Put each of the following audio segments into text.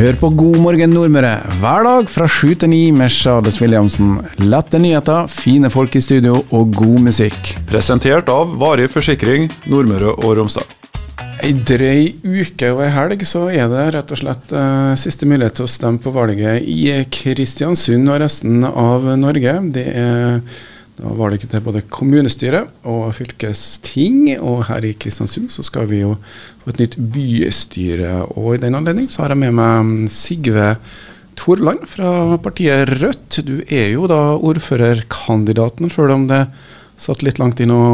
Hør på God morgen Nordmøre hver dag fra sju til ni med Charles Williamsen. Lette nyheter, fine folk i studio og god musikk. Presentert av Varig forsikring Nordmøre og Romsdal. Ei drøy uke og ei helg så er det rett og slett eh, siste mulighet til å stemme på valget i Kristiansund og resten av Norge. Det er da var det ikke til både kommunestyre og fylkesting, og her i Kristiansund så skal vi jo få et nytt bystyre. Og i den anledning så har jeg med meg Sigve Torland fra partiet Rødt. Du er jo da ordførerkandidaten, sjøl om det satt litt langt inn å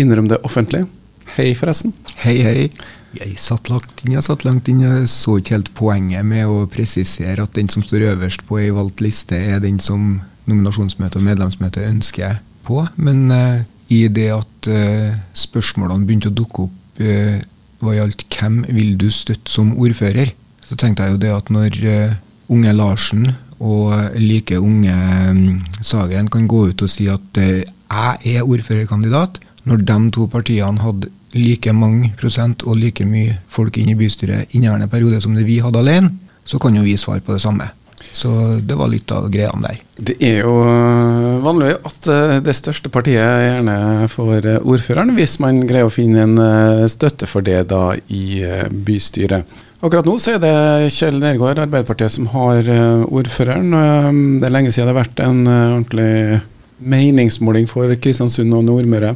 innrømme det offentlig. Hei, forresten. Hei, hei. Jeg satt langt inn, jeg satt langt inn. Jeg så ikke helt poenget med å presisere at den som står øverst på ei valgt liste, er den som nominasjonsmøtet og medlemsmøte ønsker jeg på. Men uh, i det at uh, spørsmålene begynte å dukke opp uh, hva gjaldt hvem vil du støtte som ordfører, så tenkte jeg jo det at når unge Larsen og like unge um, Sagen kan gå ut og si at jeg er ordførerkandidat, når de to partiene hadde like mange prosent og like mye folk inn i bystyret inneværende periode som det vi hadde alene, så kan jo vi svare på det samme. Så det var litt av greiene der. Det er jo øh, vanlig at øh, det største partiet gjerne får øh, ordføreren, hvis man greier å finne en støtte for det da i bystyret. Akkurat nå så er det Kjell Nergård, Arbeiderpartiet, som har ordføreren. Det er lenge siden det har vært en ordentlig meningsmåling for Kristiansund og Nordmøre.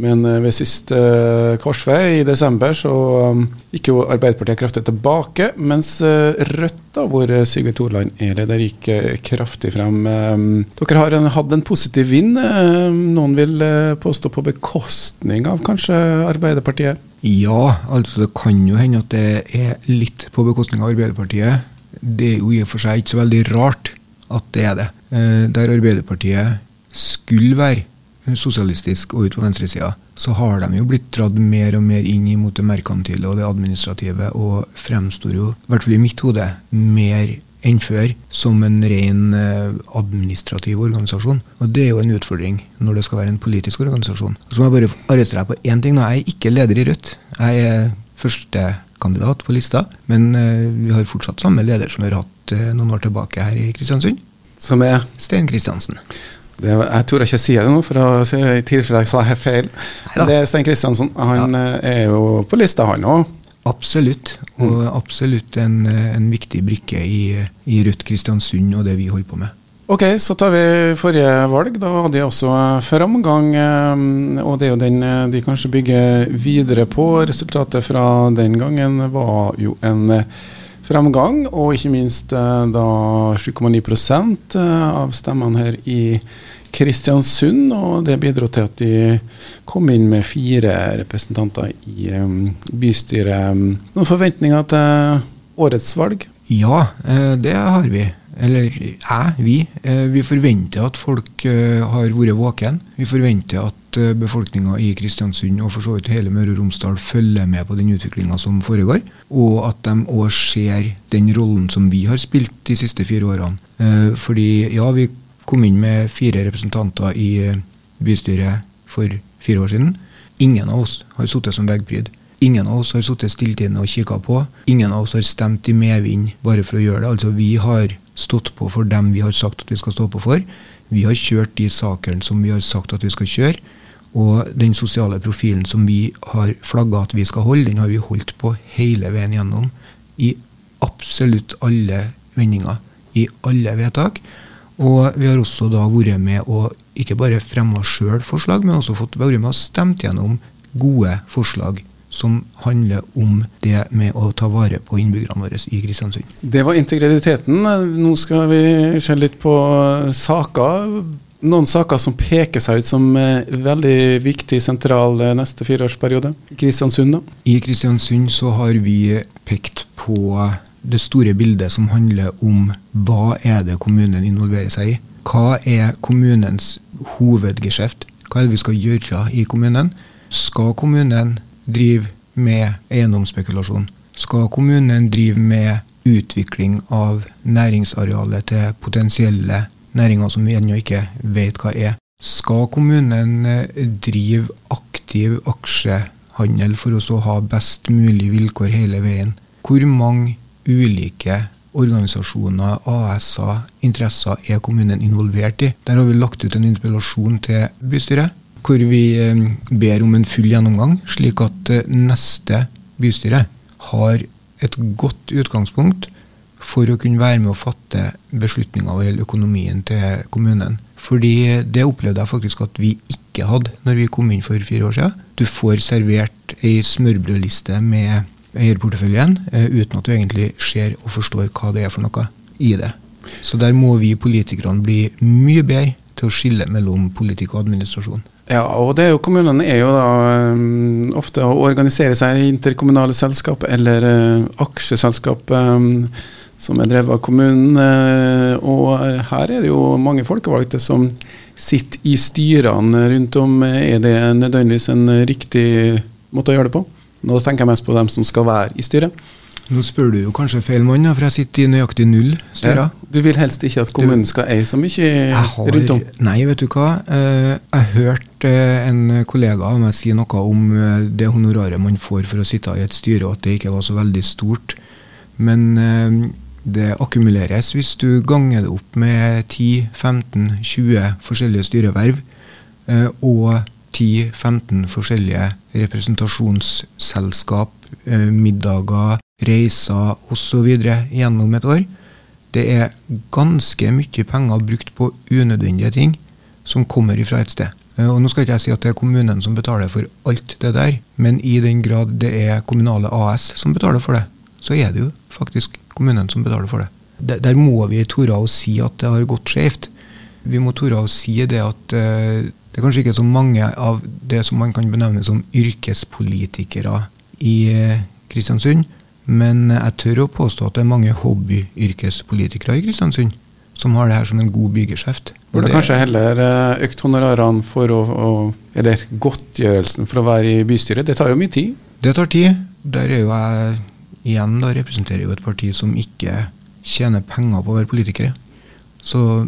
Men eh, ved siste uh, korsvei i desember så um, gikk jo Arbeiderpartiet kraftig tilbake, mens uh, Rødt, da, hvor Sigve Torland er leder, gikk kraftig frem. Um, dere har hatt en positiv vind. noen vil påstå på bekostning av kanskje Arbeiderpartiet? Ja, altså det kan jo hende at det er litt på bekostning av Arbeiderpartiet. Det er jo i og for seg ikke så veldig rart at det er det. Der Arbeiderpartiet skulle være sosialistisk og ut på venstresida, så har de jo blitt dratt mer og mer inn mot det merkantile og det administrative, og fremstår jo, i hvert fall i mitt hode, mer enn før som en ren eh, administrativ organisasjon. Og det er jo en utfordring når det skal være en politisk organisasjon. så må jeg bare arrestere deg på én ting. Nå. Jeg er ikke leder i Rødt. Jeg er førstekandidat på lista, men eh, vi har fortsatt samme leder som vi har hatt eh, noen år tilbake her i Kristiansund. Som er? Stein Kristiansen. Det, jeg tør ikke si det nå, for å i tilfelle jeg sa jeg feil. Neida. Det er Stein Kristiansen. Han ja. Eh, er jo på lista, han òg. Absolutt. Og mm. absolutt en, en, viktig brikke i, i Rødt Kristiansund og det vi holder på med. Ok, så tar vi forrige valg. Da hadde de også framgang. Eh, og det er jo den eh, de kanskje bygger videre på. Resultatet fra den gangen var jo en framgang, og ikke minst da 7,9% av stemmene her i Kristiansund, og det bidro til at de kom inn med fire representanter i um, bystyret. Noen forventninger til årets valg? Ja, eh, det har vi. Eller jeg, vi. Eh, vi forventer at folk eh, har vært våken. Vi forventer at befolkninga i Kristiansund og for så vidt hele Møre og Romsdal følger med på den utviklinga som foregår, og at de òg ser den rollen som vi har spilt de siste fire årene. Fordi ja, vi kom inn med fire representanter i eh, bystyret for fire år siden. Ingen av oss har sittet som veggpryd. Ingen av oss har sittet stilltiende og kikka på. Ingen av oss har stemt i medvind bare for å gjøre det. Altså, vi har stått på for dem vi har sagt at vi skal stå på for. Vi har kjørt de sakene som vi har sagt at vi skal kjøre. Og den sosiale profilen som vi har flagga at vi skal holde, den har vi holdt på hele veien gjennom. I absolutt alle vendinger. I alle vedtak. Og vi har også da vært med å ikke bare fremme sjøl forslag, men også fått være med og stemt gjennom gode forslag som handler om det med å ta vare på innbyggerne våre i Kristiansund. Det var integriteten. Nå skal vi se litt på saker. Noen saker som peker seg ut som eh, veldig viktig sentral eh, neste fireårsperiode. Kristiansund, da? I Kristiansund så har vi pekt på det store bildet som handler om hva er det kommunen involverer seg i. Hva er kommunens hovedgeskjeft? Hva er det vi skal gjøre i kommunen? Skal kommunen drive med eiendomsspekulasjon? Skal kommunen drive med utvikling av næringsarealet til potensielle næringer som vi ennå ikke vet hva er? Skal kommunen eh, drive aktiv aksjehandel for å ha best mulig vilkår hele veien? Hvor mange ulike organisasjoner, AS-er, interesser er kommunen involvert i. Der har vi lagt ut en interpellasjon til bystyret, hvor vi eh, ber om en full gjennomgang, slik at eh, neste bystyre har et godt utgangspunkt for å kunne være med å fatte beslutninger hva gjelder økonomien til kommunen. Fordi det opplevde jeg faktisk at vi ikke hadde når vi kom inn for fire år siden. Du får servert ei smørbrødliste med eierporteføljen eh, uten at du egentlig ser og forstår hva det er for noe i det. Så der må vi politikerne bli mye bedre til å skille mellom politikk og administrasjon. Ja, og det er jo, kommunene er jo da um, ofte å organisere seg i interkommunale selskap eller uh, aksjeselskap um, som er drevet av kommunen. Uh, og her er det jo mange folkevalgte som sitter i styrene rundt om. Er det nødvendigvis en riktig måte å gjøre det på? Nå tenker jeg mest på dem som skal være i styret. Nå spør du jo kanskje feil mann, for jeg sitter i nøyaktig null styrer. Ja, du vil helst ikke at kommunen skal eie så mye har, rundt om? Nei, vet du hva. Eh, jeg hørte en kollega av meg si noe om eh, det honoraret man får for å sitte i et styre, og at det ikke var så veldig stort. Men eh, det akkumuleres hvis du ganger det opp med 10-15-20 forskjellige styreverv, og 10-15 forskjellige representasjonsselskap, eh, middager, reiser osv. gjennom et år. Det er ganske mye penger brukt på unødvendige ting som kommer ifra et sted. Eh, og Nå skal ikke jeg si at det er kommunen som betaler for alt det der, men i den grad det er kommunale AS som betaler for det, så er det jo faktisk kommunen som betaler for det. Der, må vi tore å si at det har gått skjevt. Vi må tore å si det at uh, det er kanskje ikke så mange av det som man kan benevne som yrkespolitikere i eh, Kristiansund, men jeg tør å påstå at det er mange hobbyyrkespolitikere i Kristiansund som har det her som en god bygeskjeft. Burde kanskje heller eh, økt honorarene for å, å, Eller godtgjørelsen for å være i bystyret. Det tar jo mye tid? Det tar tid. Der er jo jeg igjen da representerer jo et parti som ikke tjener penger på å være politikere. Så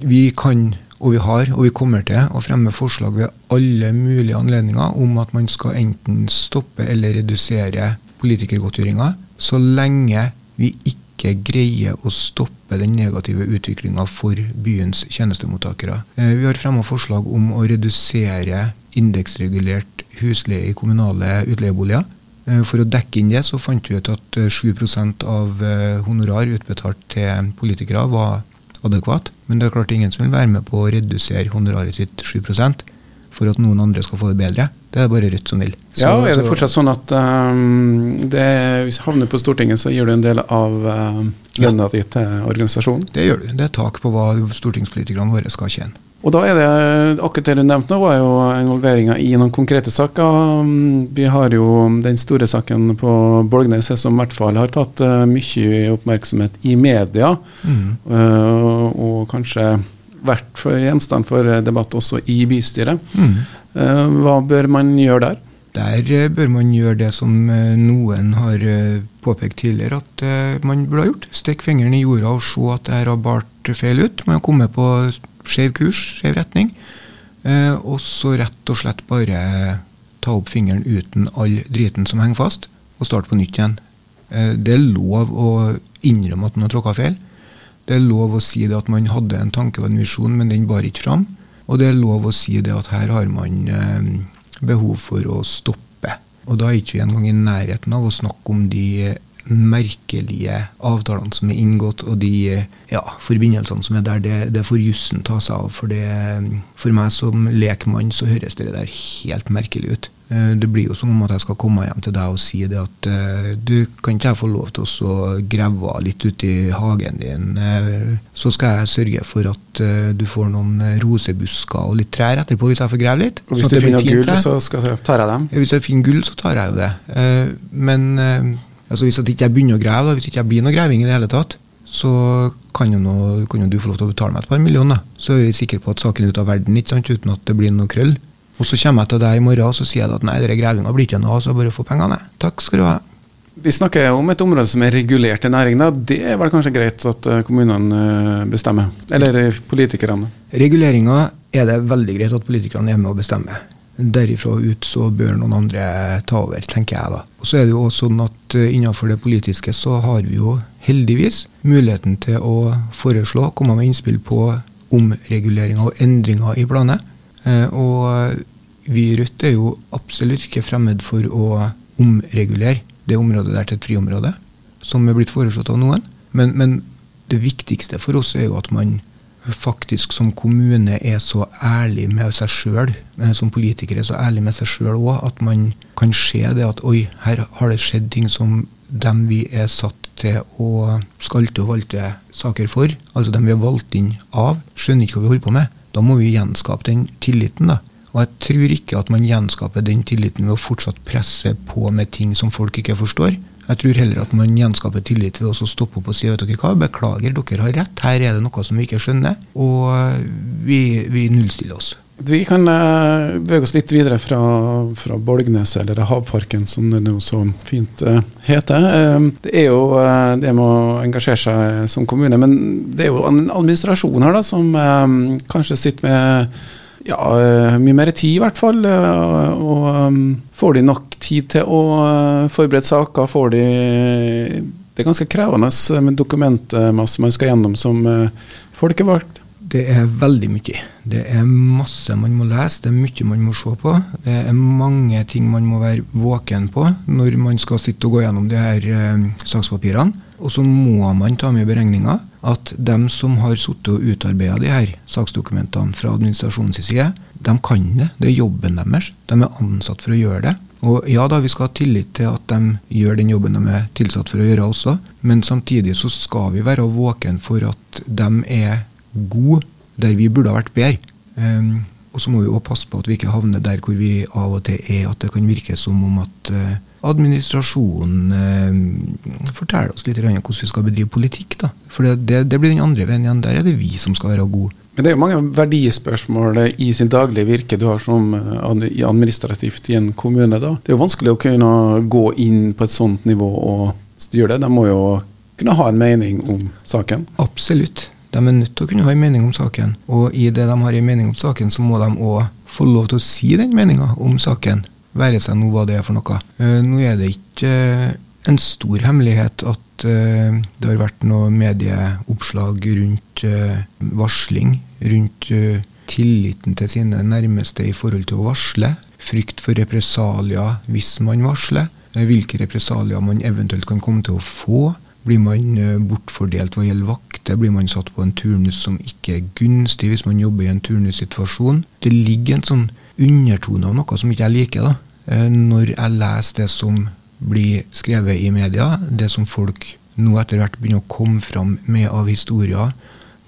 vi kan og vi har, og vi kommer til, å fremme forslag ved alle mulige anledninger om at man skal enten stoppe eller redusere politikergodtgjøringa, så lenge vi ikke greier å stoppe den negative utviklinga for byens tjenestemottakere. Eh, vi har fremma forslag om å redusere indeksregulert husleie i kommunale utleieboliger. Eh, for å dekke inn det, så fant vi ut at 7 eh, av honorar utbetalt til politikere var adekvat. Men det er klart ingen som vil være med på å redusere honoraret sitt 7 for at noen andre skal få det bedre. Det er bare Rødt som vil. Så, ja, Er det fortsatt sånn at um, det, hvis du havner på Stortinget, så gir du en del av uh, lønna ja. di til organisasjonen? Det gjør du. Det er tak på hva stortingspolitikerne våre skal tjene. Og da er det, akkurat det du nevnte nå, var jo involveringa i noen konkrete saker. Vi har jo den store saken på Bolgnes som i hvert fall har tatt uh, mye oppmerksomhet i media. Mm. Uh, og kanskje vært for gjenstand for debatt også i bystyret. Mm. Uh, hva bør man gjøre der? Der bør man gjøre det som noen har påpekt tidligere at man burde ha gjort. Stikk fingeren i jorda og se at det her har bart feil ut. Man har kommet på skjev kurs, skjev retning. Eh, og så rett og slett bare ta opp fingeren uten all driten som henger fast, og starte på nytt igjen. Eh, det er lov å innrømme at man har tråkka feil. Det er lov å si det at man hadde en tanke og en visjon, men den bar ikke fram. Og det er lov å si det at her har man eh, behov for å stoppe. Og da er ikke vi engang i nærheten av å snakke om de merkelige avtalene som er inngått, og de ja, forbindelsene som er der, det, det får jussen ta seg av. For, det, for meg som lekmann så høres det der helt merkelig ut. Eh, det blir jo som om at jeg skal komme hjem til deg og si det at uh, du kan ikke jeg få lov til å grave litt ute i hagen din. Uh, så skal jeg sørge for at du får noen rosebusker og litt trær etterpå hvis jeg får grave litt. Og hvis du finner gull, så tar jeg dem? Hvis jeg finner gull, så tar jeg jo det. men Altså Hvis jeg ikke begynner å grave, da, hvis ikke jeg blir noe greving i det hele tatt, så kan jo, noe, kan jo, du få lov til å betale meg et par millioner. Så er vi sikre på at saken er ute av verden ikke sant, uten at det blir noe krøll. Og så kommer jeg til deg i morgen og så sier jeg at nei, grevinga blir ikke noe, så bare få pengene. Takk skal du ha. Vi snakker om et område som er regulert i næringen, Det er vel kanskje greit at eh, kommunene eh, bestemmer? Eller politikerne? Reguleringa er det veldig greit at politikerne er med og bestemme. Derifra ut så bør noen andre ta over, tenker jeg da. Og så er det jo også sånn at eh, innenfor det politiske så har vi jo heldigvis muligheten til å foreslå, komme med innspill på omreguleringer og endringer i planer. Eh, og vi i Rødt er jo absolutt ikke fremmed for å omregulere det området der til et friområde, som er blitt foreslått av noen. Men, men det viktigste for oss er jo at man faktisk som kommune er så ærlig med seg sjøl, eh, som politiker er så ærlig med seg sjøl òg, at man kan se det at oi, her har det skjedd ting som dem vi er satt til å skalte og valte saker for, altså dem vi er valgt inn av, skjønner ikke hva vi holder på med. Da må vi gjenskape den tilliten. da. Og jeg tror ikke at man gjenskaper den tilliten ved å fortsatt presse på med ting som folk ikke forstår. Jeg tror heller at man gjenskaper tillit ved å stoppe opp og si vet dere hva, beklager, dere har rett, her er det noe som vi ikke skjønner, og vi, vi nullstiller oss. Vi kan uh, bevege oss litt videre fra, fra Bolgnes, eller Havparken, som det nå så fint uh, heter. Uh, det er jo det med å engasjere seg som kommune, men det er jo en administrasjon her da, som kanskje sitter med ja, mye mer tid, i hvert fall. Og um, får de nok tid til å forberede saker? Får de Det er ganske krevende med dokumentmasse man skal gjennom som folkevalgt. Det er veldig mye. Det er masse man må lese, det er mye man må se på. Det er mange ting man må være våken på når man skal sitte og gå gjennom de her eh, sakspapirene. Og så må man ta med i beregninga at dem som har sittet og utarbeida de her saksdokumentene fra administrasjonens side, de kan det. Det er jobben deres. De er ansatt for å gjøre det. Og ja da, vi skal ha tillit til at de gjør den jobben de er tilsatt for å gjøre også, men samtidig så skal vi være våken for at de er gode der vi burde ha vært bedre. Um, og så må vi også passe på at vi ikke havner der hvor vi av og til er, at det kan virke som om at uh, administrasjonen uh, forteller oss litt hvordan vi skal bedrive politikk. da. For det, det, det, blir den andre veien igjen. Der er det vi som skal være gode. Men det er jo mange verdispørsmål i sin daglige virke du har som eh, administrativt i en kommune. da. Det er jo vanskelig å kunne gå inn på et sånt nivå og styre det. De må jo kunne ha en mening om saken. Absolutt. De er nødt til å kunne ha en mening om saken. Og i det de har en mening om saken, så må de òg få lov til å si den meninga om saken. Være seg nå hva det er for noe. Uh, nå er det ikke uh, en stor hemmelighet at uh, det har vært noe medieoppslag rundt varsling. Rundt tilliten til sine nærmeste i forhold til å varsle. Frykt for represalier hvis man varsler. Hvilke represalier man eventuelt kan komme til å få. Blir man eh, bortfordelt hva gjelder vakter? Blir man satt på en turnus som ikke er gunstig hvis man jobber i en turnussituasjon? Det ligger en sånn undertone av noe som ikke jeg liker, da. Eh, når jeg leser det som blir skrevet i media, det som folk nå etter hvert begynner å komme fram med av historier,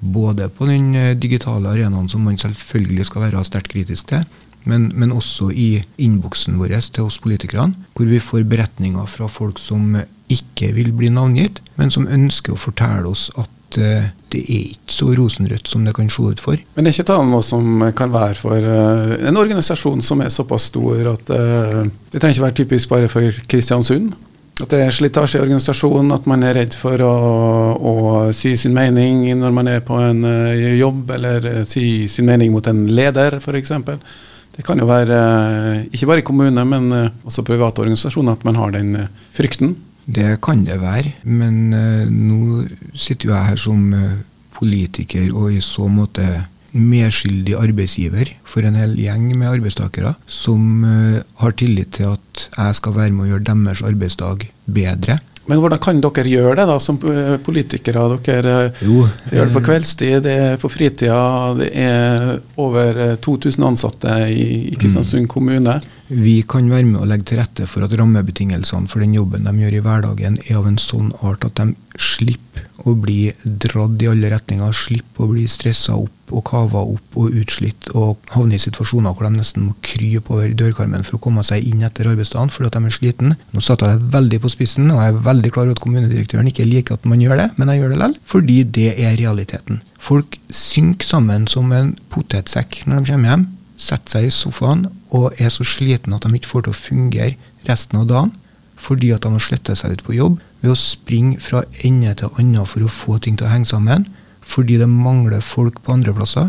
både på den eh, digitale arenaen, som man selvfølgelig skal være sterkt kritisk til, men, men også i innboksen vår til oss politikerne, hvor vi får beretninger fra folk som ikke vil bli navngitt, men som ønsker å fortelle oss at uh, det er ikke så rosenrødt som det kan se ut for. Men det er ikke noe som kan være for uh, en organisasjon som er såpass stor at uh, det trenger ikke være typisk bare for Kristiansund? At det er slitasje i organisasjonen, at man er redd for å, å, si sin mening når man er på en jobb, eller si sin mening mot en leder, f.eks. Det kan jo være, ikke bare i kommune, men også private organisasjoner, at man har den frykten. Det kan det være, men uh, nå sitter jo jeg her som uh, politiker og i så måte medskyldig arbeidsgiver for en hel gjeng med arbeidstakere som uh, har tillit til at jeg skal være med å gjøre deres arbeidsdag bedre. Men hvordan kan dere gjøre det da, som politikere? Dere jo, gjør det på kveldstid, det er på fritida, det er over 2000 ansatte i, i Kristiansund mm. kommune. Vi kan være med å legge til rette for at rammebetingelsene for den jobben de gjør i hverdagen, er av en sånn art at de slipper å bli dratt i alle retninger, slipper å bli stressa opp og kava opp og utslitt og havne i situasjoner hvor de nesten må krype over dørkarmen for å komme seg inn etter arbeidsdagen fordi de er sliten. Nå satte jeg det veldig på spissen, og jeg er veldig klar over at kommunedirektøren ikke liker at man gjør det, men jeg gjør det likevel, fordi det er realiteten. Folk synker sammen som en potetsekk når de kommer hjem setter seg i sofaen og er så sliten at de ikke får til å fungere resten av dagen fordi at de har sletta seg ut på jobb ved å springe fra ende til annen for å få ting til å henge sammen, fordi det mangler folk på andre plasser.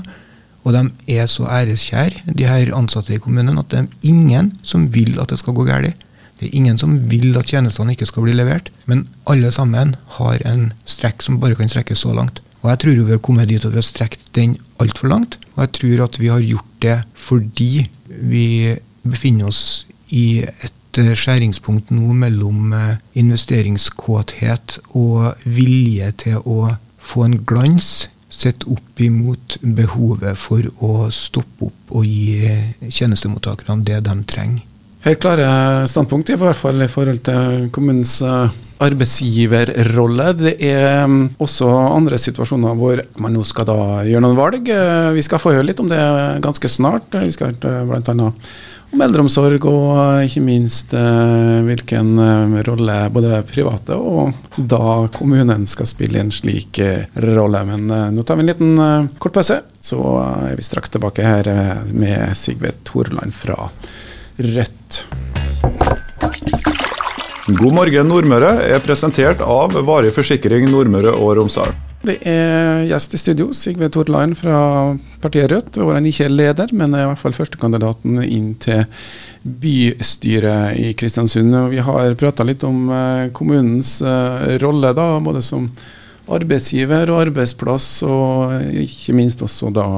Og de er så æreskjære, de her ansatte i kommunen, at det er ingen som vil at det skal gå galt. Det er ingen som vil at tjenestene ikke skal bli levert, men alle sammen har en strekk som bare kan strekkes så langt. Og jeg tror vi har kommet dit at vi har strekt den altfor langt. Og jeg tror at vi har gjort det fordi vi befinner oss i et eh, skjæringspunkt nå mellom eh, investeringskåthet og vilje til å få en glans sett opp imot behovet for å stoppe opp og gi tjenestemottakerne det de trenger. Helt klare standpunkt, i hvert fall i forhold til kommunens eh, arbeidsgiverrolle. Det er mm, også andre situasjoner hvor man nå skal da gjøre noen valg. Eh, vi skal få høre litt om det ganske snart. Vi skal høre bl.a. om eldreomsorg og ikke minst eh, hvilken rolle både private og da kommunen skal spille en slik rolle. Men nå tar vi en liten kort pause, så er vi straks tilbake her med Sigve Torland fra Rødt. God morgen Nordmøre er presentert av Varig forsikring Nordmøre og Romsdal. Det er gjest i studio, Sigve Torlein fra partiet Rødt. Og han ikke er leder, men er i hvert fall førstekandidaten inn til bystyret i Kristiansund. Og vi har prata litt om eh, kommunens eh, rolle, da, både som arbeidsgiver og arbeidsplass, og ikke minst også da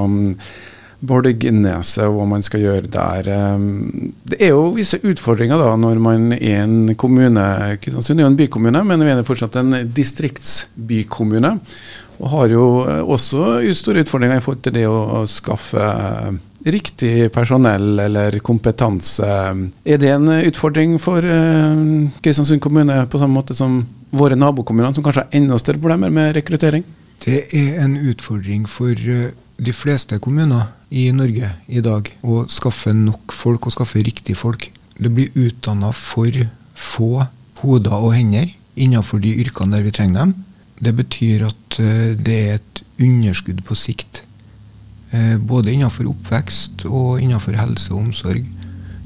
Borgneset og hva man skal gjøre der. Ehm, det er jo visse utfordringer da når man er en kommune. Kristiansund er jo en bykommune, men vi er fortsatt en distriktsbykommune. Og har jo eh, også store utfordringer i forhold til det å skaffe riktig personell eller kompetanse. Er det en utfordring for eh, Kristiansund kommune på samme måte som våre nabokommuner, som kanskje har enda større problemer med rekruttering? Det er en utfordring for eh, de fleste kommuner i Norge i dag å skaffe nok folk og skaffe riktig folk. Det blir utdanna for få hoder og hender innenfor de yrkene der vi trenger dem. Det betyr at eh, det er et underskudd på sikt. Eh, både innenfor oppvekst og innenfor helse og omsorg.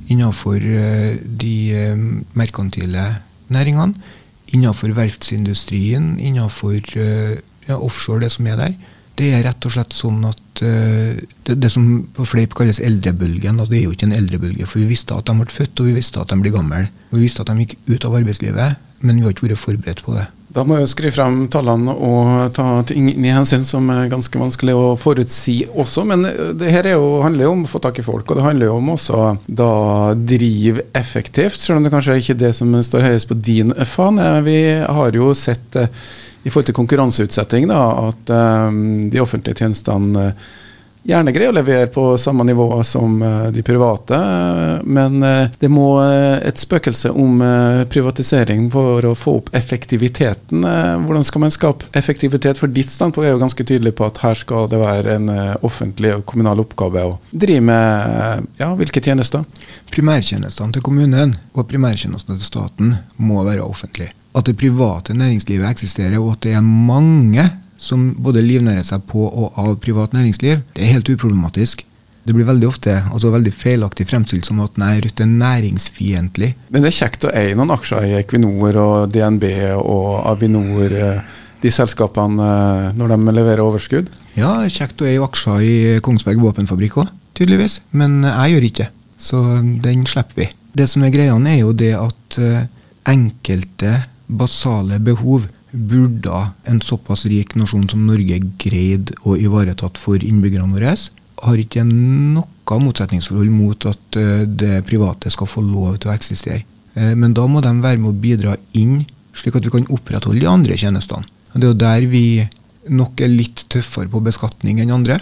Innenfor eh, de merkantile næringene. Innenfor verftsindustrien, innenfor ja, offshore, det som er der. Det er rett og slett sånn at uh, det, det, som på fleip kalles eldrebølgen, det er jo ikke en eldrebølge. For vi visste at de ble født, og vi visste at de blir gamle. Vi visste at de gikk ut av arbeidslivet, men vi har ikke vært forberedt på det. Da må jeg skrive frem tallene og ta ting inn i hensyn som er ganske vanskelig å forutsi også. Men det her jo, handler jo om å få tak i folk, og det handler jo om også da drive effektivt. Selv om det kanskje ikke er det som står høyest på din fane. Vi har jo sett uh, i forhold til konkurranseutsetting, da, at um, de offentlige tjenestene gjerne greier å levere på samme nivå som uh, de private. Men uh, det må et spøkelse om privatisering for å få opp effektiviteten. Hvordan skal man skape effektivitet? For ditt standpunkt er jo ganske tydelig på at her skal det være en offentlig og kommunal oppgave å drive med ja, hvilke tjenester? Primærtjenestene til kommunen og primærtjenestene til staten må være offentlige at det private næringslivet eksisterer, og at det er mange som både livnærer seg på og av privat næringsliv, det er helt uproblematisk. Det blir veldig ofte altså veldig feilaktig fremstilt som at nei, Rødt er næringsfiendtlig. Men det er kjekt å eie noen aksjer i Equinor og DNB og Avinor, eh, de selskapene, eh, når de leverer overskudd? Ja, kjekt å eie aksjer i Kongsberg våpenfabrikk òg, tydeligvis. Men jeg gjør ikke så den slipper vi. Det som er greia, er jo det at eh, enkelte basale behov burde en såpass rik nasjon som Norge greid å ivaretatt for innbyggerne våre. Har ikke noe motsetningsforhold mot at eh, det private skal få lov til å eksistere. Eh, men da må de være med å bidra inn, slik at vi kan opprettholde de andre tjenestene. Det er jo der vi nok er litt tøffere på beskatning enn andre.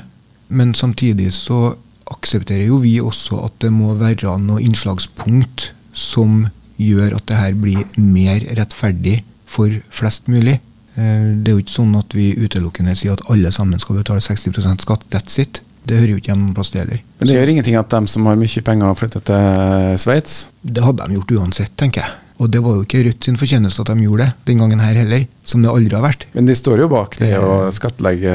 Men samtidig så aksepterer jo vi også at det må være noe innslagspunkt som gjør at det her blir mer rettferdig for flest mulig. Eh, det er jo ikke sånn at vi utelukkende sier at alle sammen skal betale 60% skatt. That's it. Det hører jo ikke hjemme noen plass heller. Men det gjør ingenting at de som har mye penger, flytter til Sveits? Det hadde de gjort uansett, tenker jeg. Og det var jo ikke Rødt sin fortjeneste at de gjorde det den gangen her heller, som det aldri har vært. Men de står jo bak det å skattlegge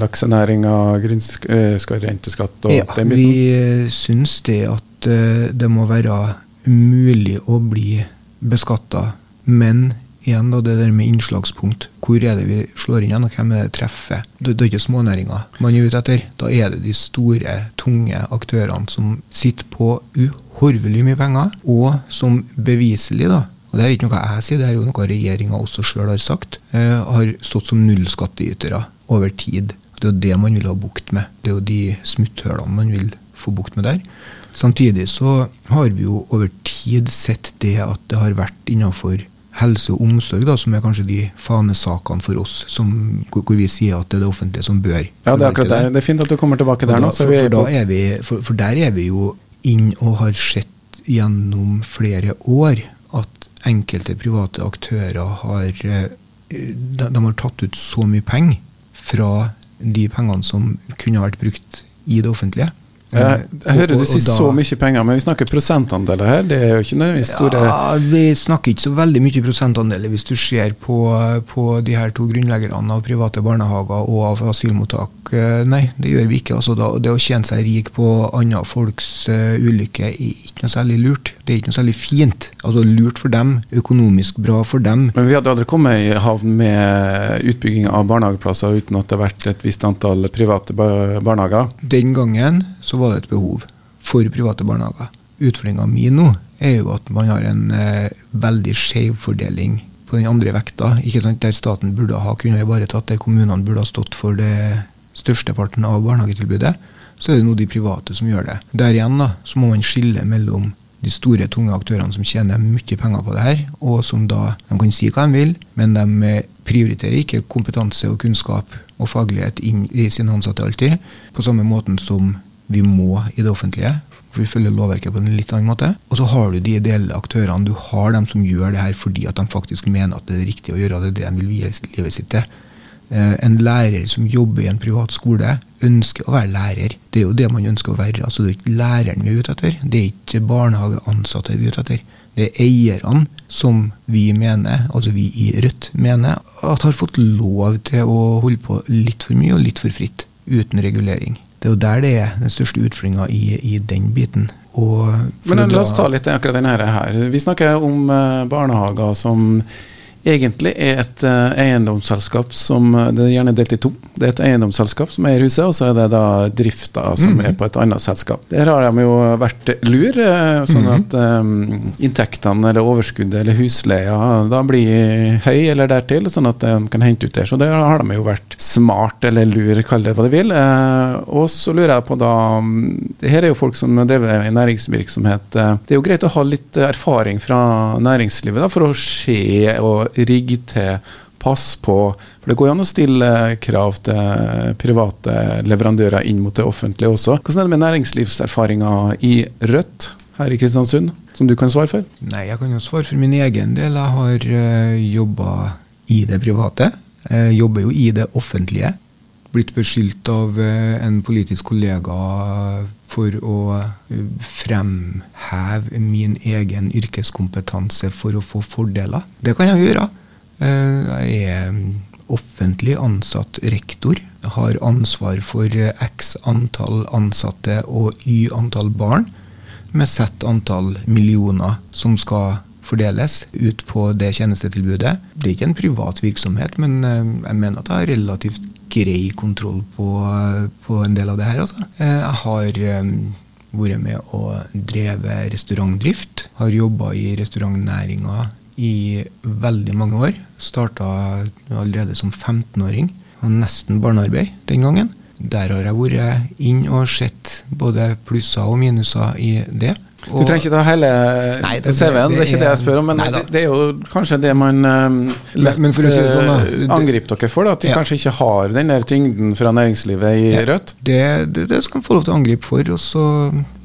laksenæringa, grunnrenteskatt og ja, den biten? Vi syns det at eh, det må være mulig å bli beskatta, men igjen da, det der med innslagspunkt. Hvor er det vi slår inn igjen, og hvem er det treffer? Det, det er ikke smånæringer man er ute etter. Da er det de store, tunge aktørene som sitter på uhorvelig mye penger, og som beviselig, da, og det er ikke noe jeg sier, det er jo noe regjeringa også sjøl har sagt, eh, har stått som nullskattytere over tid. Det er jo det man vil ha bukt med. Det er jo de smutthullene man vil få bukt med der. Samtidig så har vi jo over tid sett det at det har vært innafor helse og omsorg, da, som er kanskje de fanesakene for oss, som, hvor vi sier at det er det offentlige som bør Ja, det er akkurat det. Det er fint at du kommer tilbake der nå. For, for, for, vi, for, for der er vi jo inn og har sett gjennom flere år at enkelte private aktører har de, de har tatt ut så mye penger fra de pengene som kunne vært brukt i det offentlige. Jeg, jeg hører du sier så mye penger, men vi snakker prosentandeler her. Det er jo ikke nødvendigvis store Ja, Vi snakker ikke så veldig mye prosentandeler hvis du ser på, på de her to grunnleggerne av private barnehager og av asylmottak. Eh, nei, det gjør vi ikke. Altså, da, det å tjene seg rik på andre folks uh, ulykke er ikke noe særlig lurt. Det er ikke noe særlig fint. Altså Lurt for dem, økonomisk bra for dem. Men vi hadde aldri kommet i havn med utbygging av barnehageplasser uten at det har vært et visst antall private barnehager? Den gangen så var det et behov for private barnehager. Utfordringa mi nå er jo at man har en eh, veldig skjev fordeling på den andre vekta, ikke sant, der staten burde ha kunnet ivaretatt, der kommunene burde ha stått for det størsteparten av barnehagetilbudet, så er det nå de private som gjør det. Der igjen da, så må man skille mellom de store, tunge aktørene som tjener mye penger på det her, og som da de kan si hva de vil, men de eh, prioriterer ikke kompetanse og kunnskap og faglighet inn i sine ansatte alltid, på samme måten som vi må i det offentlige. For vi følger lovverket på en litt annen måte. Og så har du de ideelle aktørene. Du har dem som gjør det her fordi at de faktisk mener at det er riktig å gjøre det, det de vil vie livet sitt til. Eh, en lærer som jobber i en privat skole, ønsker å være lærer. Det er jo det man ønsker å være. altså Det er ikke læreren vi er ute etter. Det er ikke barnehageansatte vi er ute etter. Det er eierne som vi mener, altså vi i Rødt mener, at har fått lov til å holde på litt for mye og litt for fritt, uten regulering. Det er jo der det er den største utfordringa i, i, den biten. Men la oss ta litt akkurat denne her. Vi snakker om uh, barnehager som egentlig er et uh, eiendomsselskap som eh, Det er gjerne delt i to. Det er et eiendomsselskap som eier huset, og så er det da drifta som mm. er på et annet selskap. Der har de jo vært lur, uh, sånn mm. at um, inntektene eller overskuddet eller husleia da blir høy eller dertil, sånn at de kan hente ut der. Så der har de jo vært smart eller lur, kall det hva du vil. Uh, og så lurer jeg på da det Her er jo folk som drevet i næringsvirksomhet. det er jo greit å ha litt erfaring fra næringslivet da, for å se og rigg til pass på For det går jo an å stille krav til private leverandører inn mot det offentlige også. Hvordan er det med næringslivserfaringer i Rødt her i Kristiansund, som du kan svare for? Nei, Jeg kan jo svare for min egen del. Jeg har uh, eh, jobba i det private. Jeg jobber jo i det offentlige. Blitt beskyldt av uh, en politisk kollega for å eh, fremheve min egen yrkeskompetanse for å få fordeler. Det kan jeg gjøre. Eh, jeg er offentlig ansatt rektor. Har ansvar for x antall ansatte og y antall barn, med sett antall millioner som skal fordeles ut på det tjenestetilbudet. Det er ikke en privat virksomhet, men eh, jeg mener at jeg har relativt grei kontroll på, på en del av det her. Altså. Eh, jeg har vært med å dreve restaurantdrift. Har jobba i restaurantnæringa i veldig mange år. Starta allerede som 15-åring. og Nesten barnearbeid den gangen. Der har jeg vært inn og sett både plusser og minuser i det. Og, du trenger ikke ta hele CV-en, det, er ikke det jeg spør om. Men det, det, er jo kanskje det man um, lett men, si sånn, uh, angriper dere for, da, at de ja. kanskje ikke har den der tyngden fra næringslivet i ja, Rødt? Det, det, skal man få lov til å angripe for. Og så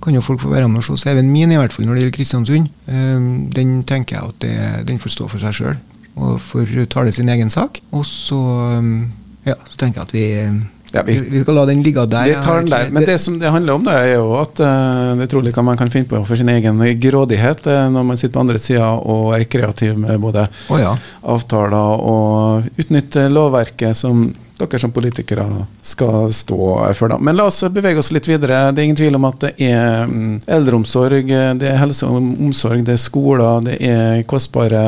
kan jo folk få være med og se CV-en min, i hvert fall når det gjelder Kristiansund. Um, den tenker jeg at det, den får stå for seg sjøl, og får tale sin egen sak. Og så, um, ja, så tenker jeg at vi ja, vi, vi, skal la den ligge der. Vi tar den der. Men det som det handler om, da, er jo at uh, det er utrolig hva man kan finne på for sin egen grådighet uh, når man sitter på andre sida og er kreativ med både oh, ja. avtaler og utnytter lovverket som dere som politikere skal stå for. Da. Men la oss bevege oss litt videre. Det er ingen tvil om at det er mm, eldreomsorg, det er helse og omsorg, det er skoler, det er kostbare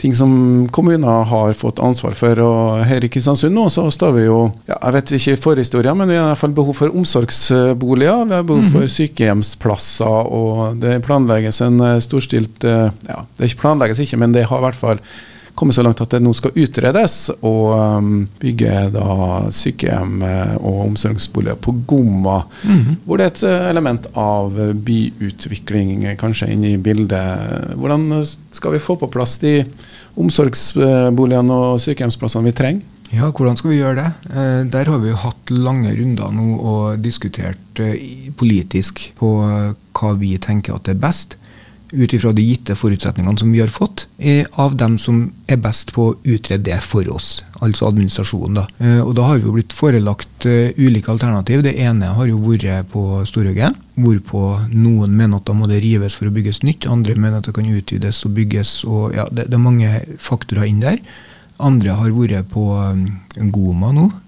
ting som kommuner har fått ansvar for. Og her i Kristiansund nå så står vi jo, ja, jeg vet ikke forhistorien, men vi har i hvert fall behov for omsorgsboliger. Vi har behov for mhm. sykehjemsplasser, og det planlegges en storstilt Ja, det planlegges ikke, men det har i hvert fall kommet så langt at det nå skal utredes å um, bygge da sykehjem eh, og omsorgsboliger på Gomma. Mm -hmm. Hvor det er et eh, element av byutvikling kanskje inne i bildet. Hvordan skal vi få på plass de omsorgsboligene og sykehjemsplassene vi trenger? Ja, hvordan skal vi gjøre det? Eh, der har vi jo hatt lange runder nå og diskutert politisk på hva vi tenker at er best ut ifra de gitte forutsetningene som vi har fått, av dem som er best på å utrede det for oss, altså administrasjonen. Da. Eh, og da har vi jo blitt forelagt uh, ulike alternativ. Det ene har jo vært på Storhaugen, hvorpå noen mener at da må det rives for å bygges nytt, andre mener at det kan utvides og bygges. og ja, Det, det er mange faktorer inn der. Andre har vært på Goma nå, Eh,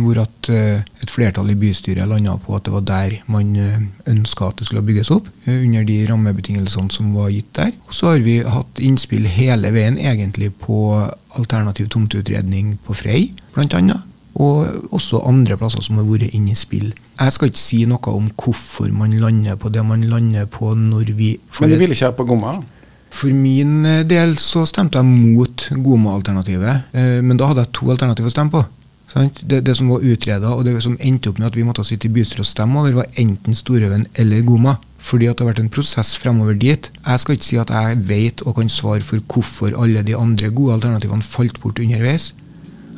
hvor at eh, et flertall i bystyret landa på at det var der man eh, ønska at det skulle bygges opp, under de rammebetingelsene som var gitt der. Og så har vi hatt innspill hele veien egentlig på alternativ tomteutredning på Frei, bl.a. Og også andre plasser som har vært inne i spill. Jeg skal ikke si noe om hvorfor man lander på det man lander på når vi Men du vil ikke ha på Gomma? For min del så stemte jeg mot Goma-alternativet, men da hadde jeg to alternativer å stemme på. Det, det, som var utreda, og det som endte opp med at vi måtte sitte i bystyret og stemme over, var enten Storhaugen eller Goma. Fordi at det har vært en prosess fremover dit. Jeg skal ikke si at jeg vet og kan svare for hvorfor alle de andre gode alternativene falt bort underveis.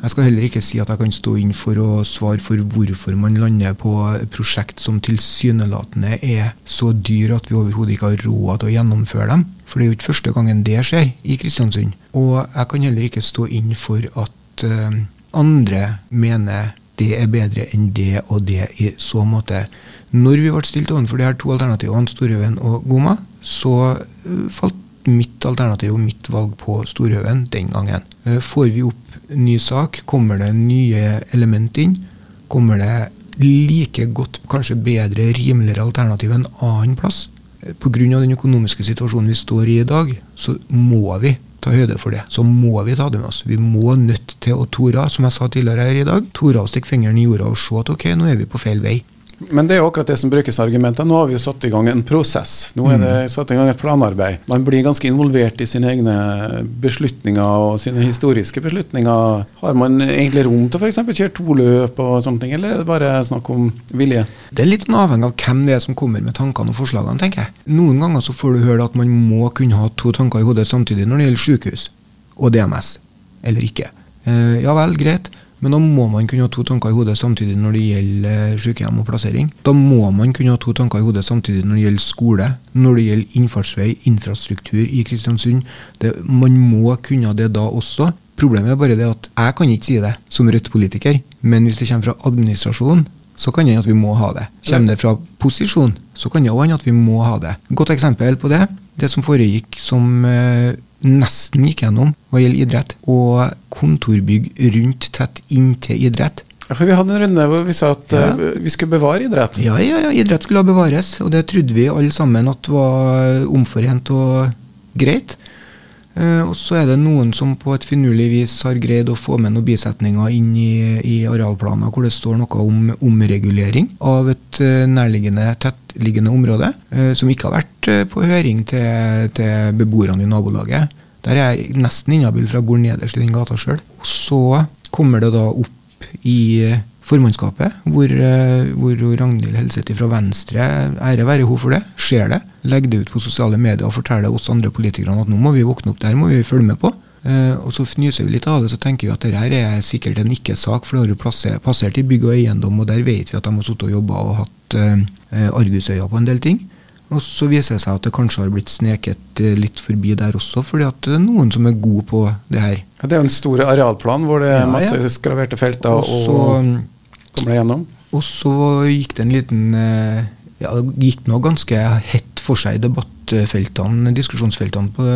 Jeg skal heller ikke si at jeg kan stå inn for å svare for hvorfor man lander på prosjekt som tilsynelatende er så dyr at vi overhodet ikke har råd til å gjennomføre dem. For det er jo ikke første gangen det skjer i Kristiansund. Og jeg kan heller ikke stå inn for at uh, andre mener det er bedre enn det og det i så måte. Når vi ble stilt overfor de her to alternativene, Storhaugen og Goma, så eh, falt mitt alternativ og mitt valg på Storhaugen den gangen. Eh, får vi opp ny sak, kommer det nye element inn, kommer det like godt, kanskje bedre, rimeligere alternativ en annen plass. Eh, Pga. den økonomiske situasjonen vi står i i dag, så må vi ta høyde for det, så må vi ta det med oss. Vi må nødt til å tore, som jeg sa tidligere her i dag, tore å stikke fingeren i jorda og se at ok, nå er vi på feil vei. Men det er jo akkurat det som brukes argumenter. Nå har vi jo satt i gang en prosess. Nå er det mm. satt i gang et planarbeid. Man blir ganske involvert i sine egne beslutninger og sine historiske beslutninger. Har man egentlig rom til f.eks. kjøre to løp og sånne ting, eller er det bare snakk om vilje? Det er litt avhengig av hvem det er som kommer med tankene og forslagene, tenker jeg. Noen ganger så får du høre at man må kunne ha to tanker i hodet samtidig når det gjelder sykehus og DMS, eller ikke. Eh, ja vel, greit. Men da må man kunne ha to tanker i hodet samtidig når det gjelder sykehjem og plassering. Da må man kunne ha to tanker i hodet samtidig når det gjelder skole, når det gjelder innfartsvei, infrastruktur i Kristiansund. Det, man må kunne ha det da også. Problemet er bare det at jeg kan ikke si det som Rødt-politiker, men hvis det kommer fra administrasjonen, så kan det hende at vi må ha det. Kommer det fra posisjon, så kan det òg hende at vi må ha det. Godt eksempel på det, det som foregikk som eh, nesten gikk gjennom hva gjelder idrett, og kontorbygg rundt tett inntil idrett. Ja, for Vi hadde en runde hvor vi sa at ja. uh, vi skulle bevare idrett. Ja, ja, ja, idrett skulle bevares. Og det trodde vi alle sammen at var omforent og greit. Uh, og så er det noen som på et finurlig vis har greid å få med noen bisetninger inn i, i arealplaner hvor det står noe om omregulering av et uh, nærliggende, tettliggende område, uh, som ikke har vært på høring til, til, beboerne i nabolaget. Der er jeg nesten inhabil fra jeg bor nederst i den gata sjøl. Så kommer det da opp i formannskapet, hvor, eh, hvor Ragnhild Helseth fra Venstre, ære være hun for det, ser det, legger det ut på sosiale medier og forteller oss andre politikere at nå må vi våkne opp, der må vi følge med på. Uh, og Så fnyser vi litt av det så tenker vi at dette er sikkert en ikke-sak, for det har jo passert i bygg og eiendom, og der vet vi at de har sittet og jobba og hatt uh, argusøyne på en del ting. Og Så viser det seg at det kanskje har blitt sneket litt forbi der også, fordi at det er noen som er gode på det her. Ja, det er jo en stor arealplan hvor det er masse skraverte felter. og, og Kommer det gjennom? Og så gikk det en liten eh, Ja, det gikk nå ganske hett for seg i debattfeltene, diskusjonsfeltene, på,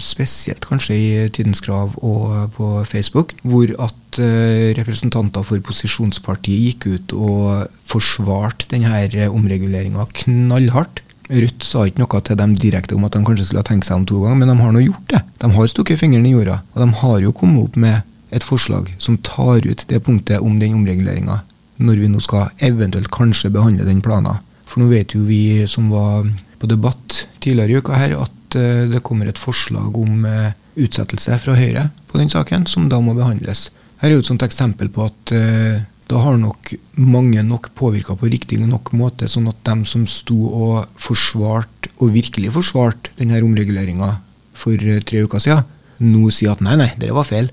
spesielt kanskje i Tidens Krav og på Facebook, hvor at uh, representanter for posisjonspartiet gikk ut og forsvarte denne omreguleringa knallhardt. Rødt sa ikke noe til dem direkte om at de kanskje skulle ha tenkt seg om to ganger, men de har nå gjort det. De har stukket fingeren i jorda, og de har jo kommet opp med et forslag som tar ut det punktet om den omreguleringa, når vi nå skal eventuelt kanskje behandle den planen. For nå vet jo vi som var på debatt tidligere i uka her, at uh, det kommer et forslag om uh, utsettelse fra Høyre på den saken, som da må behandles. Her er jo et sånt eksempel på at uh, da har nok mange nok påvirka på riktig nok måte, sånn at dem som sto og forsvarte, og virkelig forsvarte denne omreguleringa for tre uker siden, nå sier at nei, nei, det var feil.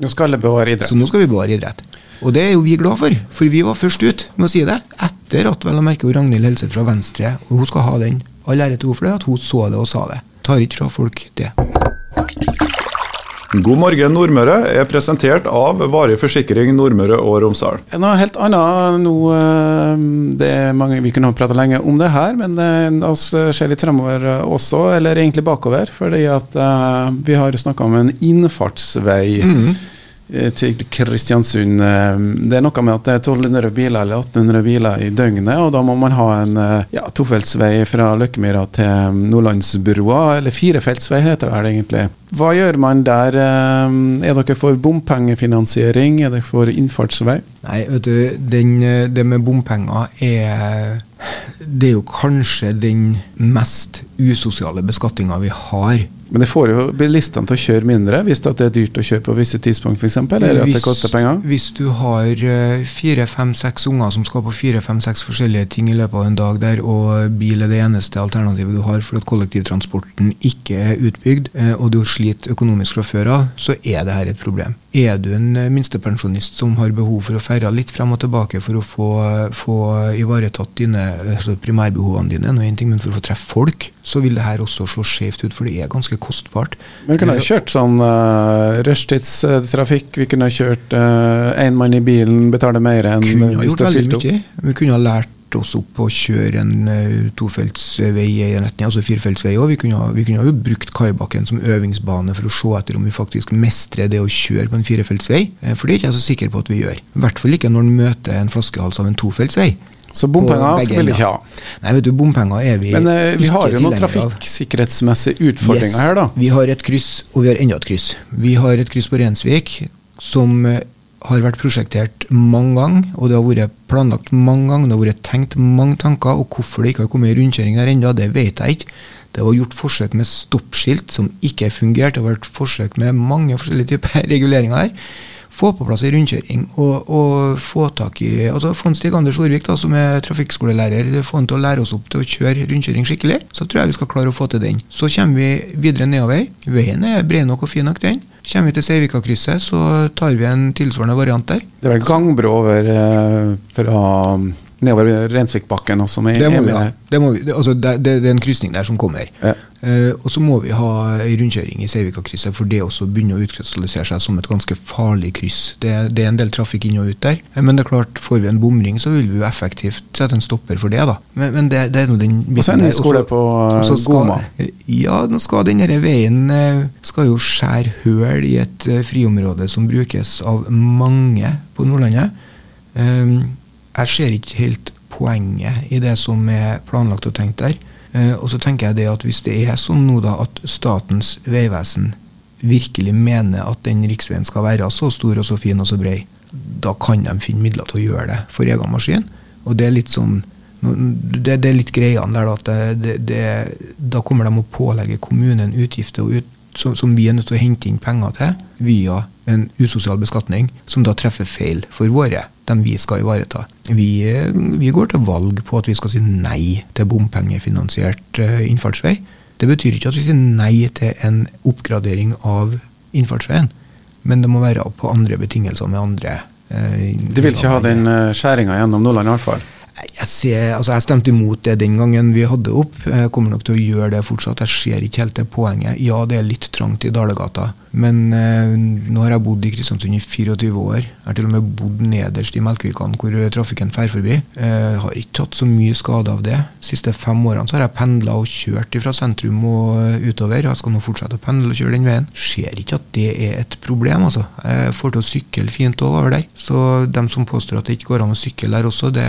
Nå skal alle bevare idrett. Så nå skal vi bevare idrett. Og det er jo vi glad for, for vi var først ut med å si det. Etter at vel å merke Ragnhild Helseth fra Venstre, og hun skal ha den. All ære til henne for det, at hun så det og sa det. Tar ikke fra folk det. God morgen Nordmøre er presentert av Varig forsikring Nordmøre og Romsdal. Noe helt annet nå eh, det er mange, Vi kunne ha prata lenge om det her, men la oss se litt fremover også, eller egentlig bakover. Fordi at uh, vi har snakka om en innfartsvei. Mm. Eh, til Kristiansund. Eh, det er noe med at det er 1200 biler eller 1800 biler i døgnet, og da må man ha en eh, ja, tofeltsvei fra Løkkemyra til Nordlandsbrua, eller firefeltsvei heter det egentlig. Hva gjør man der? Er dere for bompengefinansiering? Er dere for innfartsvei? Nei, vet du, den, det med bompenger er Det er jo kanskje den mest usosiale beskatninga vi har. Men det får jo bilistene til å kjøre mindre hvis det er dyrt å kjøre på visse tidspunkt f.eks., eller at det koster penger? Hvis du har eh, fire, fem, seks unger som skal på fire, fem, seks forskjellige ting i løpet av en dag der, og bil er det eneste alternativet du har fordi kollektivtransporten ikke er utbygd, eh, og du sliter økonomisk fra før av, så er det her et problem. Er du en eh, minstepensjonist som har behov for å ferde litt frem og tilbake for å få, få ivaretatt dine altså primærbehovene dine, noe ting, men for å få treffe folk, så vil det her også slå skjevt ut, for det er ganske kostbart. Men vi kunne ha kjørt sånn uh, rushtidstrafikk. Vi kunne ha kjørt én uh, mann i bilen, betale mer enn kunne hvis det fylt opp. Vi kunne ha lært oss opp å kjøre en uh, tofeltsvei i en retning, altså firefeltsvei òg. Vi, vi, kunne jo brukt Kaibakken som øvingsbane for å se etter om vi faktisk mestrer det å kjøre på en firefeltsvei. For det er ikke jeg så sikker på at vi gjør. I hvert fall ikke når en møter en flaskehals av en tofeltsvei. Så bompenger skal vi ikke ha? Nei, vet du, bompenger er vi Men uh, vi har jo noen trafikksikkerhetsmessige utfordringer yes, her, da. Vi har et kryss, og vi har enda et kryss. Vi har et kryss på Rensvik som uh, har vært prosjektert mange ganger, og det har vært planlagt mange ganger, det har vært tenkt mange tanker, og hvorfor det ikke har kommet rundkjøring der ennå, det vet jeg ikke. Det var gjort forsøk med stoppskilt som ikke fungerte, det har vært forsøk med mange forskjellige typer reguleringer her få på plass ei rundkjøring og, og, få tak i altså Få Stig Anders Orvik, da, som er trafikkskolelærer, få han til å lære oss opp til å kjøre rundkjøring skikkelig. Så tror jeg vi skal klare å få til den. Så kommer vi videre nedover. Veien er bred nok og fin nok, den. Kommer vi til Seivika-krysset, så tar vi en tilsvarende variant der. Det er vel gangbro over eh, fra nedover Rensvikbakken også. Med, det må vi ha. Det, må vi, altså det, det, det, er en krysning der som kommer. Ja. Uh, og så må vi ha ei rundkjøring i Seivikakrysset, for det også begynner å utkrystallisere seg som et ganske farlig kryss. Det, det, er en del trafikk inn og ut der. Uh, men det er klart, får vi en bomring, så vil vi jo effektivt sette en stopper for det. da. Men, men det, er nå den biten Og så er det en skole på skal, Goma. Ja, nå skal denne veien skal jo skjære høl i et friområde som brukes av mange på Nordlandet. Jeg ser ikke helt poenget i det som er planlagt og tenkt der. Eh, og så tenker jeg det at hvis det er sånn nå da at Statens vegvesen virkelig mener at den riksveien skal være så stor og så fin og så brei, da kan de finne midler til å gjøre det for egen maskin. Og det er litt sånn det, det er litt greiene der da, at det, det, da kommer de å pålegge kommunen utgifter ut, som, som, vi er nødt til å hente inn penger til via en usosial beskatning, som da treffer feil for våre dem vi skal ivareta. Vi, vi, går til valg på at vi skal si nei til bompengefinansiert uh, innfartsvei. Det betyr ikke at vi sier nei til en oppgradering av innfartsveien, men det må være på andre betingelser med andre Eh, Du vil ikke ha den uh, skjæringa gjennom Nordland iallfall? Jeg, ser, altså jeg stemte imot det den gangen vi hadde opp. Jeg kommer nok til å gjøre det fortsatt. Jeg ser ikke helt det poenget. Ja, det er litt trangt i Dalegata. Men eh, nå har jeg bodd i Kristiansund i 24 år. Jeg har til og med bodd nederst i Melkevikene hvor trafikken fer forbi. Eh, har ikke tatt så mye skade av det. De siste fem årene så har jeg pendla og kjørt fra sentrum og utover. Jeg skal nå fortsette å pendle og kjøre den veien. Ser ikke at det er et problem, altså. Jeg får til å sykle fint over der. Så dem som påstår at det ikke går an å sykle der også, det,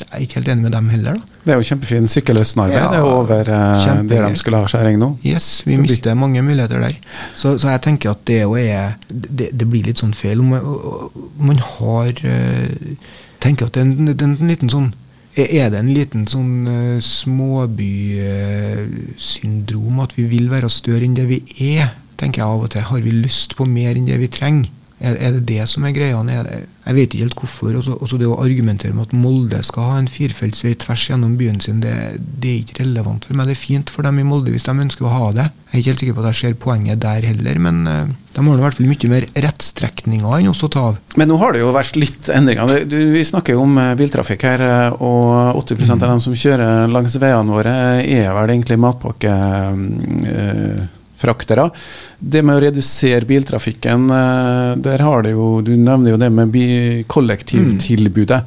jeg er ikke helt enig med dem heller, da. Det er jo kjempefin sykkelløsnarvei. Ja, det er over eh, der de skulle ha skjæring nå. Yes, vi Forbi. mister mange muligheter der. Så, så jeg tenker at det, er, det, det blir litt sånn feil. Man, man har eh, tenker at det er en, en liten sånn er det en liten sånn uh, småbysyndrom at vi vil være større enn det vi er? tenker jeg av og til. Har vi lyst på mer enn det vi trenger? Er, er det det som er greia? Jeg vet ikke helt hvorfor. Også, også det å argumentere med at Molde skal ha en firefelts vei tvers gjennom byen sin, det, det, er ikke relevant for meg. Det er fint for dem i Molde hvis de ønsker å ha det. Jeg er ikke helt sikker på at jeg ser poenget der heller, men uh, de har i hvert fall mye mer rettstrekninger enn oss å ta av. Men nå har det jo vært litt endringer. Du, vi snakker jo om eh, biltrafikk her, eh, og 80% av dem som kjører langs veiene våre, er vel egentlig matpakkefraktere. Det med å redusere biltrafikken, eh, der har det jo Du nevner jo det med kollektivtilbudet.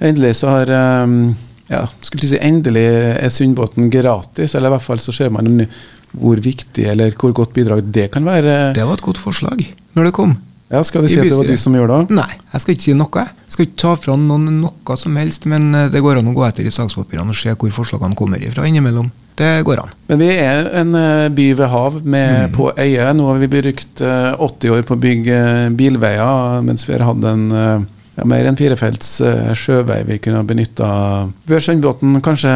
Endelig så har eh, ja, skulle si endelig er Sundbåten gratis, eller i hvert fall så ser man hvor viktig eller hvor godt bidrag det kan være. Det var et godt forslag når det kom. Ja, Skal du si at det var du som gjorde det? Nei, jeg skal ikke si noe. Jeg skal ikke ta fra noen noe som helst, men eh, det går an å gå etter i sakspapirene og se hvor forslagene kommer ifra innimellom. Det går an. Men vi er en eh, by ved hav med på øye. Nå har vi brukt eh, 80 år på å bygge eh, bilveier, mens vi har hatt en eh, ja, mer enn firefelts eh, sjøvei vi kunne ha benytta. Bør Sundbåten kanskje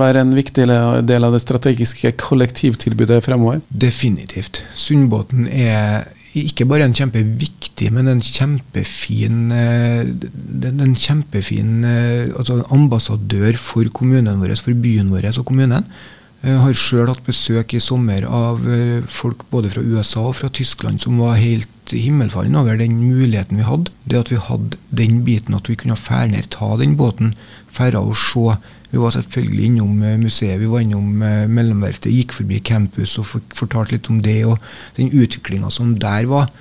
være en viktig del av det strategiske kollektivtilbudet fremover? Definitivt. Sundbåten er ikke bare en kjempeviktig, men en kjempefin eh, en kjempefin eh, altså ambassadør for kommunen vår, for byen vår og kommunen. Jeg har sjøl hatt besøk i sommer av eh, folk både fra USA og fra Tyskland som var helt himmelfallen over den muligheten vi hadde. Det at vi hadde den biten at vi kunne fære ned, ta den båten, fære og se. Vi var selvfølgelig innom eh, museet, vi var innom eh, Mellomverftet, gikk forbi campus og fortalte litt om det og den utviklinga som der var.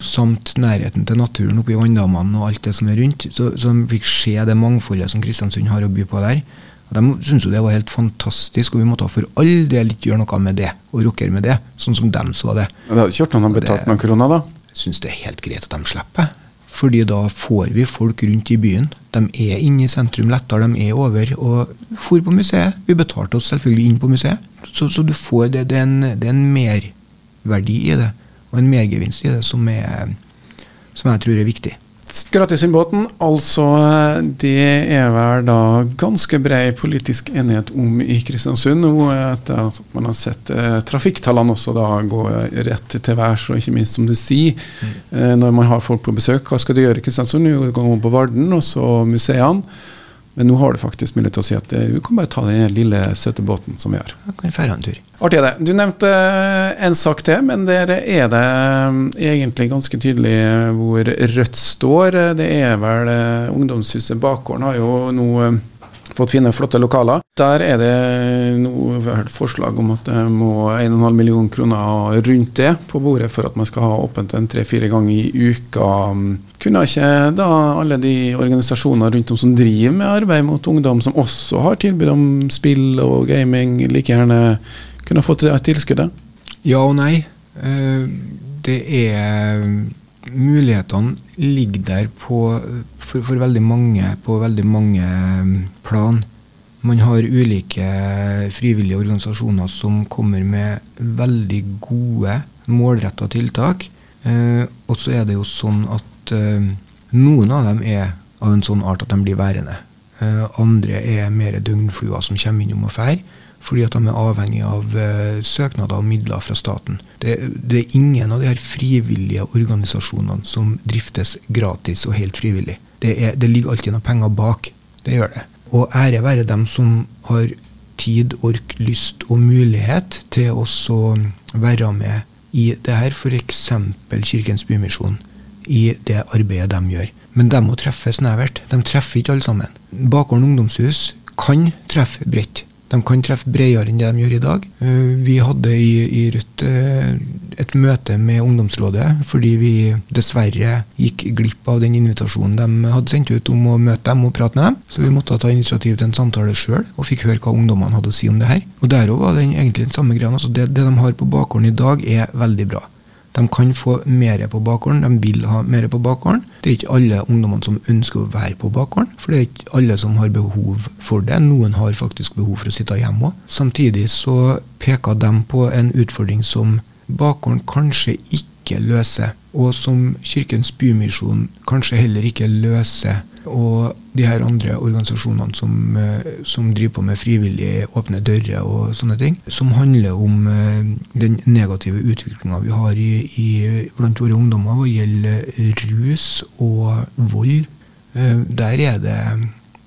Samt nærheten til naturen oppe i vanndammene og alt det som er rundt. Så, så de fikk se det mangfoldet som Kristiansund har å by på der. Og De syntes jo det var helt fantastisk, og vi måtte for all del ikke gjøre noe med det, og rokke med det, sånn som de så det. Men Det hadde ikke gjort noe om de betalte noen kroner, da? Jeg syns det er helt greit at de slipper. Fordi da får vi folk rundt i byen. De er inne i sentrum lettere, de er over. Og for på museet. Vi betalte oss selvfølgelig inn på museet. Så, så du får det, det, er en, det er en merverdi i det, og en mergevinst i det, som, er, som jeg tror er viktig. Gratis Innbåten, altså det er vel da ganske bred politisk enighet om i Kristiansund. Nå etter at man har sett eh, trafikktallene også da gå rett til værs, og ikke minst som du sier, eh, når man har folk på besøk. Hva skal du gjøre i Kristiansund? Jo, gå på Varden, og så museene. Men nå har du faktisk mulighet til å si at eh, du kan bare ta den lille søte båten som vi har. Jeg kan feire en tur. Artig er det. Du nevnte eh, en sak til, men der er det eh, egentlig ganske tydelig eh, hvor Rødt står. Det er vel Ungdomshuset Bakgården har jo nå fått finne flotte lokaler. Der er det noe forslag om at det må 1,5 million kroner rundt det på bordet for at man skal ha åpent en tre-fire ganger i uka. Kunne ikke da alle de organisasjonene rundt om som driver med arbeid mot ungdom, som også har tilbud om spill og gaming, like gjerne kunne fått det tilskuddet? Ja og nei. Eh, Det er Mulighetene ligger der på, for, for veldig mange på veldig mange eh, plan. Man har ulike frivillige organisasjoner som kommer med veldig gode, målretta tiltak. Eh, og så er det jo sånn at noen av dem er av en sånn art at de blir værende. Andre er mer døgnfluer som kommer innom og fer, fordi at de er avhengig av eh, søknader og midler fra staten. Det, det er ingen av de her frivillige organisasjonene som driftes gratis og helt frivillig. Det, er, det ligger alltid noen penger bak. Det gjør det. Og ære være dem som har tid, ork, lyst og mulighet til å være med i det her, f.eks. Kirkens Bymisjon, i det arbeidet de gjør. Men de må treffe snevert. De treffer ikke alle sammen. Bakgården ungdomshus kan treffe bredt. De kan treffe bredere enn det de gjør i dag. Eh, Vi hadde i, i Rødt eh, et møte med ungdomsrådet fordi vi dessverre gikk glipp av den invitasjonen de hadde sendt ut om å møte dem og prate med dem. Så vi måtte ta initiativ til en samtale sjøl, og fikk høre hva ungdommene hadde å si om det her. Og der òg var det egentlig den samme greia. Altså det, det de har på bakgården i dag, er veldig bra. De kan få mer på bakgården, de vil ha mer på bakgården. Det er ikke alle ungdommene som ønsker å være på bakgården, for det er ikke alle som har behov for det. Noen har faktisk behov for å sitte hjemme òg. Samtidig så peker de på en utfordring som bakgården kanskje ikke løser, og som Kirkens Bymisjon kanskje heller ikke løser. Og de her andre organisasjonene som, eh, som driver på med frivillig åpne dører og sånne ting, som handler om eh, den negative utviklinga vi har i, i, blant våre ungdommer hva gjelder rus og vold. Eh, Der er det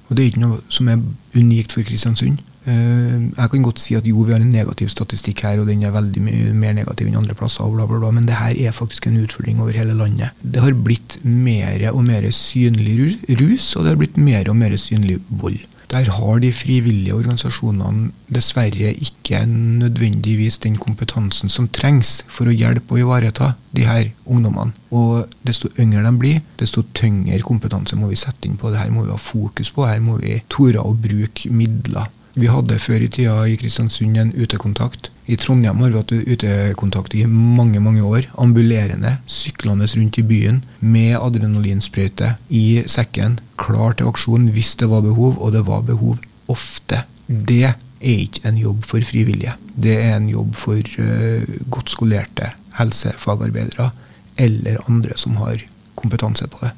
Og det er ikke noe som er unikt for Kristiansund. Eh, Jeg kan godt si at jo, vi har en negativ statistikk her, og den er veldig mye mer negativ enn andre plasser, bla, bla, bla, men det her er faktisk en utfordring over hele landet. Det har blitt mer og mer synlig rus, og det har blitt mer og mer synlig vold. Der har de frivillige organisasjonene dessverre ikke nødvendigvis den kompetansen som trengs for å hjelpe og ivareta de her ungdommene. Og desto yngre de blir, desto tyngre kompetanse må vi sette inn på det her. må vi ha fokus på. Her må vi tore å bruke midler. Vi hadde før i tida i Kristiansund en utekontakt. I Trondheim har vi hatt utekontakt i mange mange år. Ambulerende, syklende rundt i byen med adrenalinsprøyte i sekken. Klar til aksjon hvis det var behov, og det var behov ofte. Det er ikke en jobb for frivillige. Det er en jobb for uh, godt skolerte helsefagarbeidere eller andre som har kompetanse på det.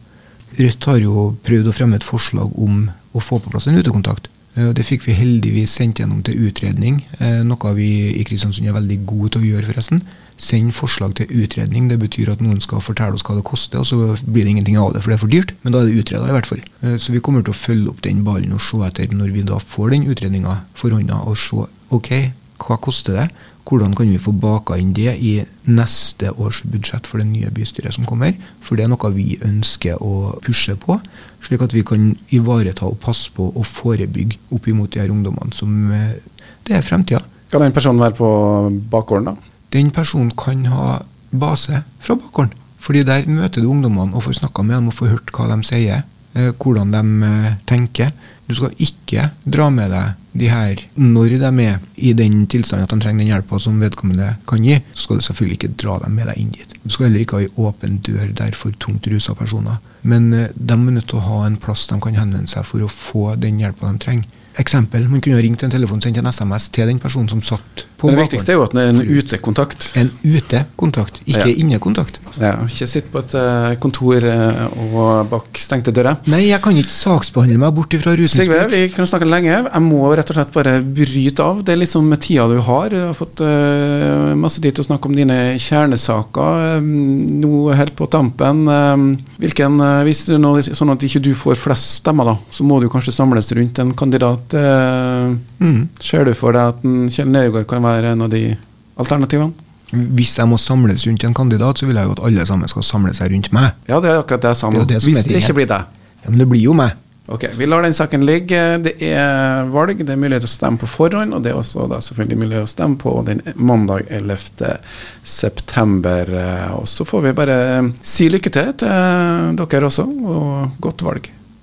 Rødt har jo prøvd å fremme et forslag om å få på plass en utekontakt. Eh, Det fikk vi heldigvis sendt gjennom til utredning, eh, noe vi i Kristiansund er veldig gode til å gjøre, forresten. Send forslag til utredning. Det betyr at noen skal fortelle oss hva det koster, og så blir det ingenting av det, for det er for dyrt. Men da er det utreda, i hvert fall. Eh, Så vi kommer til å følge opp den ballen og se etter når vi da får den utredninga for hånda, og se ok, hva koster det? Hvordan kan vi få baka inn det i neste års budsjett for det nye bystyret som kommer? For det er noe vi ønsker å pushe på, slik at vi kan ivareta og passe på og forebygge opp imot de her ungdommene som eh, Det er fremtida. Kan den personen være på bakgården, da? Den personen kan ha base fra bakgården. Fordi der møter du ungdommene og får snakka med dem og får hørt hva de sier, eh, hvordan de eh, tenker. Du skal ikke dra med deg de her når de er i den tilstanden at de trenger den hjelpa som vedkommende kan gi. Så skal du selvfølgelig ikke dra dem med deg inn dit. Du skal heller ikke ha ei åpen dør der for tungt rusa personer. Men eh, de er nødt til å ha en plass de kan henvende seg for å få den hjelpa de trenger. Eksempel, Man kunne ha ringt en telefon sendt en SMS til den personen som satt på Men det viktigste er jo at det er en utekontakt. En utekontakt, ikke Ja. innekontakt. Ja, ikke sitt på et eh, kontor eh, og bak stengte dører. Nei, jeg kan ikke saksbehandle meg bort ifra Sigve, rusmisbruk. vi kan snakke lenge. Jeg må rett og slett bare bryte av. Det er liksom med tida du har. Du har fått eh, masse tid til å snakke om dine kjernesaker. Nå helt på tampen. hvilken, hvis det er noe, sånn at ikke du får flest stemmer, da, så må du kanskje samles rundt en kandidat. Eh, Mm. ser du for deg at en Kjell Nedgaard kan være en av de alternativene? Hvis jeg må samles rundt en kandidat, så vil jeg jo at alle sammen skal samle seg rundt meg. Ja, det er akkurat det jeg sa nå. Hvis det ikke blir deg. Ja, Men det blir jo meg. Ok, Vi lar den saken ligge. Det er valg, det er mulighet til å stemme på forhånd, og det er også da selvfølgelig mulig å stemme på den mandag 11. september. Eh, Og så får vi bare si lykke til til dere også, og godt valg.